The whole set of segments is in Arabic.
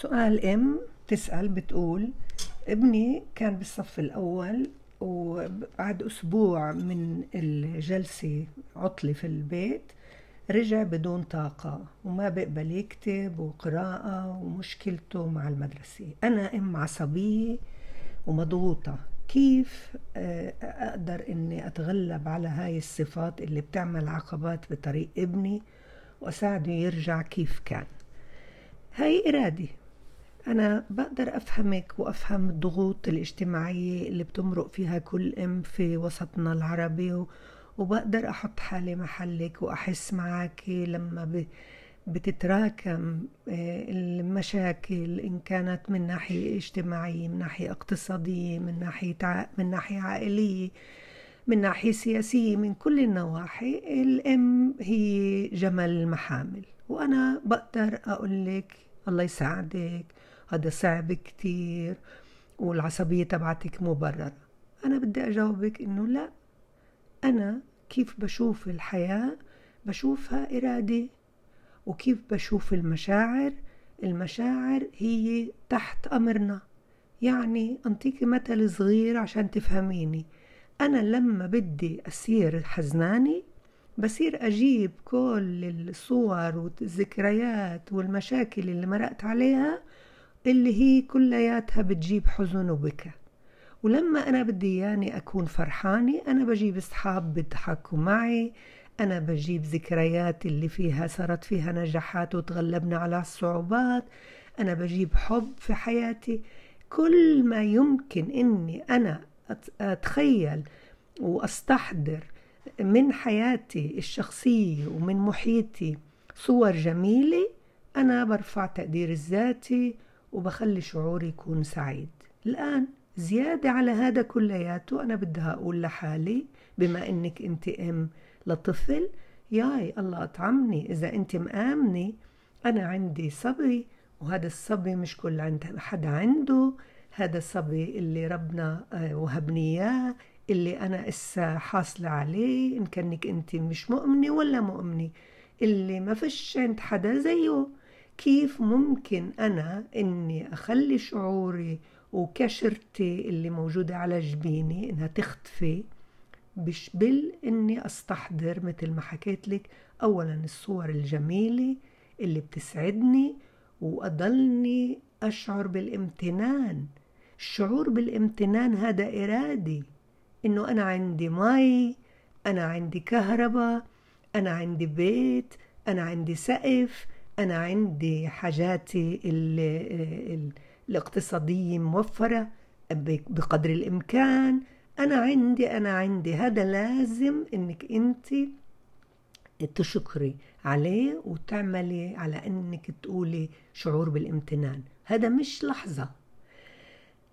سؤال إم تسأل بتقول ابني كان بالصف الأول وبعد أسبوع من الجلسة عطلة في البيت رجع بدون طاقة وما بيقبل يكتب وقراءة ومشكلته مع المدرسة. أنا أم عصبية ومضغوطة. كيف آه، أقدر أني أتغلب على هاي الصفات اللي بتعمل عقبات بطريق ابني وأساعده يرجع كيف كان؟ هاي إرادة. أنا بقدر أفهمك وأفهم الضغوط الاجتماعية اللي بتمرق فيها كل أم في وسطنا العربي وبقدر أحط حالي محلك وأحس معك لما بتتراكم آه، المشاكل إن كانت من ناحية اجتماعية من ناحية اقتصادية من ناحية من ناحية عائلية من ناحية سياسية من كل النواحي الأم هي جمل المحامل وأنا بقدر أقول لك الله يساعدك هذا صعب كتير والعصبية تبعتك مبررة. أنا بدي أجاوبك إنه لا. أنا كيف بشوف الحياة؟ بشوفها إرادة. وكيف بشوف المشاعر؟ المشاعر هي تحت أمرنا. يعني أنطيكي مثل صغير عشان تفهميني. أنا لما بدي أصير حزناني بصير أجيب كل الصور والذكريات والمشاكل اللي مرقت عليها اللي هي كلياتها بتجيب حزن وبكى. ولما أنا بدي يعني أكون فرحانة أنا بجيب أصحاب بيضحكوا معي أنا بجيب ذكريات اللي فيها صارت فيها نجاحات وتغلبنا على الصعوبات أنا بجيب حب في حياتي. كل ما يمكن إني أنا أتخيل وأستحضر من حياتي الشخصية ومن محيطي صور جميلة أنا برفع تقدير الذاتي وبخلي شعوري يكون سعيد. الآن زيادة على هذا كلياته أنا بدها أقول لحالي بما إنك أنت أم لطفل ياي الله أطعمني إذا أنت مآمنة أنا عندي صبي وهذا الصبي مش كل عند حدا عنده هذا الصبي اللي ربنا آه، وهبني إياه اللي أنا إسا حاصلة عليه إن كانك أنت مش مؤمنة ولا مؤمنة اللي ما فيش عند حدا زيه. كيف ممكن أنا إني أخلي شعوري وكشرتي اللي موجودة على جبيني إنها تختفي بشبل إني أستحضر مثل ما حكيت لك أولا الصور الجميلة اللي بتسعدني وأضلني أشعر بالامتنان. الشعور بالامتنان هذا إرادي. إنه أنا عندي مي أنا عندي كهرباء أنا عندي بيت أنا عندي سقف أنا عندي حاجاتي الاقتصادية موفرة بقدر الإمكان. أنا عندي أنا عندي هذا لازم إنك أنت تشكري عليه وتعملي على إنك تقولي شعور بالامتنان. هذا مش لحظة.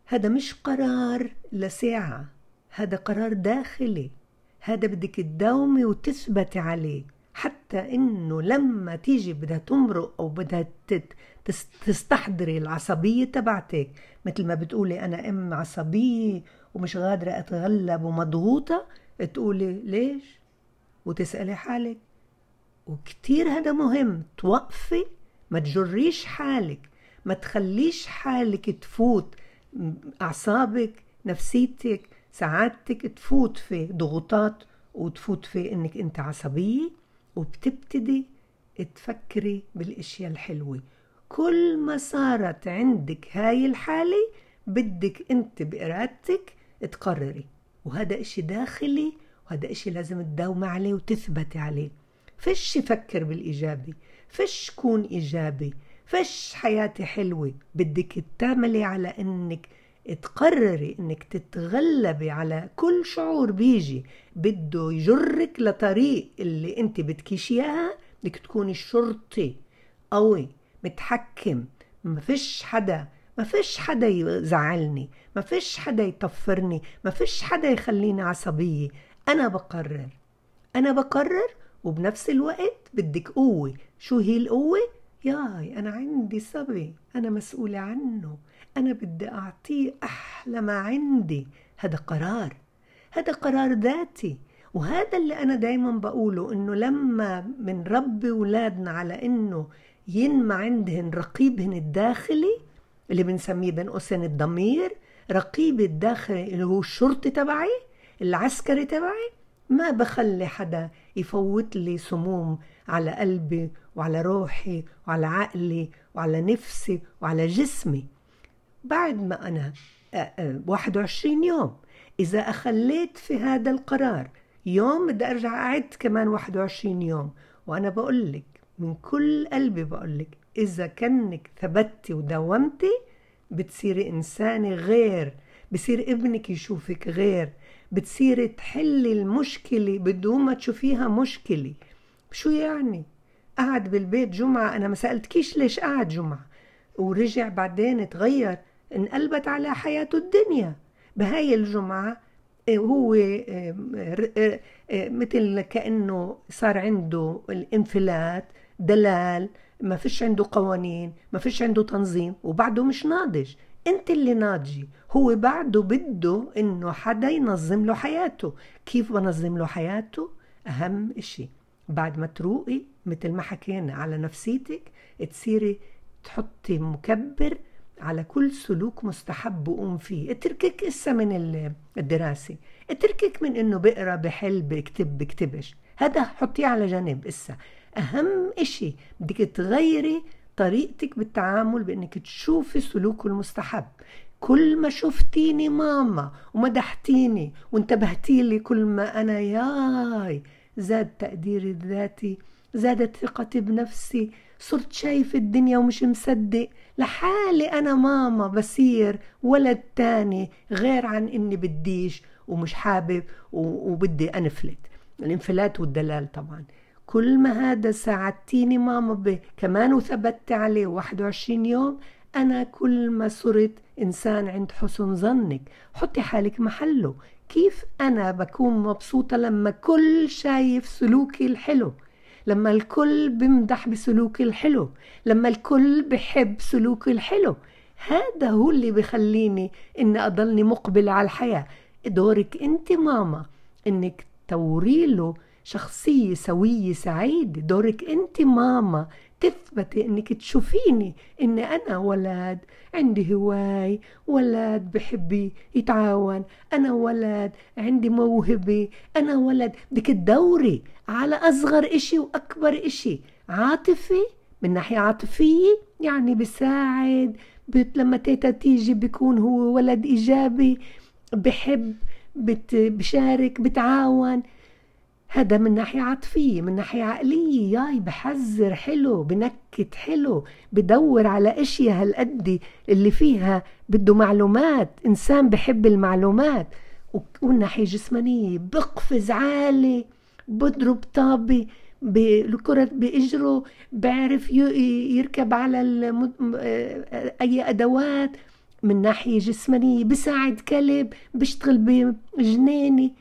هذا مش قرار لساعة. هذا قرار داخلي. هذا بدك تداومي وتثبتي عليه. حتى إنه لما تيجي بدها تمرق أو بدها تستحضري العصبية تبعتك مثل ما بتقولي أنا أم عصبية ومش قادرة أتغلب ومضغوطة تقولي ليش؟ وتسألي حالك. وكتير هذا مهم توقفي ما تجريش حالك ما تخليش حالك تفوت أعصابك نفسيتك سعادتك تفوت في ضغوطات وتفوت في إنك أنت عصبية. وبتبتدي تفكري بالأشياء الحلوة. كل ما صارت عندك هاي الحالة بدك أنت بإرادتك تقرري. وهذا إشي داخلي وهذا إشي لازم تداومي عليه وتثبتي عليه. فش فكر بالإيجابي فش كون إيجابي فش حياتي حلوة؟ بدك تعملي على إنك تقرري إنك تتغلبي على كل شعور بيجي بده يجرك لطريق اللي أنت بدكيش إياها بدك تكوني شرطي قوي متحكم ما فيش حدا ما فيش حدا يزعلني ما فيش حدا يطفرني ما فيش حدا يخليني عصبية. أنا بقرر أنا بقرر وبنفس الوقت بدك قوة. شو هي القوة؟ ياي أنا عندي صبي أنا مسؤولة عنه. أنا بدي أعطيه أحلى ما عندي. هذا قرار. هذا قرار ذاتي. وهذا اللي أنا دايما بقوله إنه لما رب أولادنا على إنه ينمى عندهن رقيبهن الداخلي اللي بنسميه بين قوسين الضمير رقيب الداخلي اللي هو الشرطي تبعي العسكري تبعي ما بخلي حدا يفوت لي سموم على قلبي وعلى روحي وعلى عقلي وعلى نفسي وعلى جسمي. بعد ما أنا 21 يوم. إذا أخليت في هذا القرار يوم بدي أرجع أعد كمان 21 يوم. وأنا بقول لك من كل قلبي بقول لك إذا كنك ثبتي وداومتي بتصيري إنسانة غير بصير ابنك يشوفك غير بتصيري تحلي المشكلة بدون ما تشوفيها مشكلة. شو يعني؟ قعد بالبيت جمعة أنا ما سألتكيش ليش قعد جمعة. ورجع بعدين تغير. انقلبت على حياته الدنيا. بهاي الجمعة آه، هو آه، آه، مثل كأنه صار عنده الانفلات دلال ما فيش عنده قوانين ما فيش عنده تنظيم وبعده مش ناضج. أنت اللي ناضجي هو بعده بده إنه حدا ينظم له حياته. كيف بنظم له حياته؟ أهم إشي. بعد ما تروقي مثل ما حكينا على نفسيتك تصيري تحطي مكبر على كل سلوك مستحب وقوم فيه. اتركك إسا من الدراسة. اتركك من إنه بقرأ بحل بكتب بكتبش. هذا حطيه على جنب إسا. أهم إشي بدك تغيري طريقتك بالتعامل بإنك تشوفي سلوكه المستحب. كل ما شفتيني ماما ومدحتيني وانتبهتي لي كل ما أنا ياي زاد تقديري الذاتي زادت ثقتي بنفسي صرت شايف الدنيا ومش مصدق. لحالي أنا ماما بصير ولد تاني غير عن إني بديش ومش حابب وبدي أنفلت. الانفلات والدلال طبعا. كل ما هذا ساعدتيني ماما به كمان وثبت عليه 21 يوم أنا كل ما صرت إنسان عند حسن ظنك. حطي حالك محله. كيف أنا بكون مبسوطة لما كل شايف سلوكي الحلو؟ لما الكل بمدح بسلوكي الحلو لما الكل بحب سلوكي الحلو. هذا هو اللي بخليني إني أضلني مقبلة على الحياة. دورك أنت ماما إنك توريله شخصية سوية سعيدة. دورك أنت ماما تثبتي إنك تشوفيني اني أنا ولد عندي هواي ولد بحب يتعاون أنا ولد عندي موهبة أنا ولد. بدك تدوري على أصغر إشي وأكبر إشي. عاطفي؟ من ناحية عاطفية؟ يعني بساعد لما تيتا تيجي بيكون هو ولد إيجابي بحب بشارك بتعاون. هذا من ناحية عاطفية من ناحية عقلية. ياي بحذر حلو بنكت حلو بدور على أشياء هالقد اللي فيها بده معلومات. إنسان بحب المعلومات. ومن ناحية جسمانية بقفز عالي بضرب طابة بالكرة بإجره بعرف يركب على أي أدوات. من ناحية جسمانية بساعد كلب بيشتغل بجنيني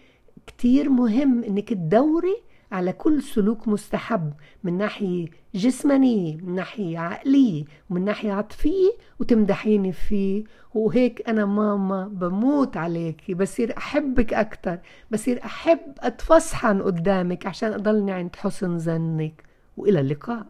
كتير مهم إنك تدوري على كل سلوك مستحب من ناحية جسمانية من ناحية عقلية ومن ناحية عاطفية وتمدحيني فيه. وهيك أنا ماما بموت عليك. بصير أحبك أكتر. بصير أحب أتفصحن قدامك عشان أضلني عند حسن ظنك. وإلى اللقاء.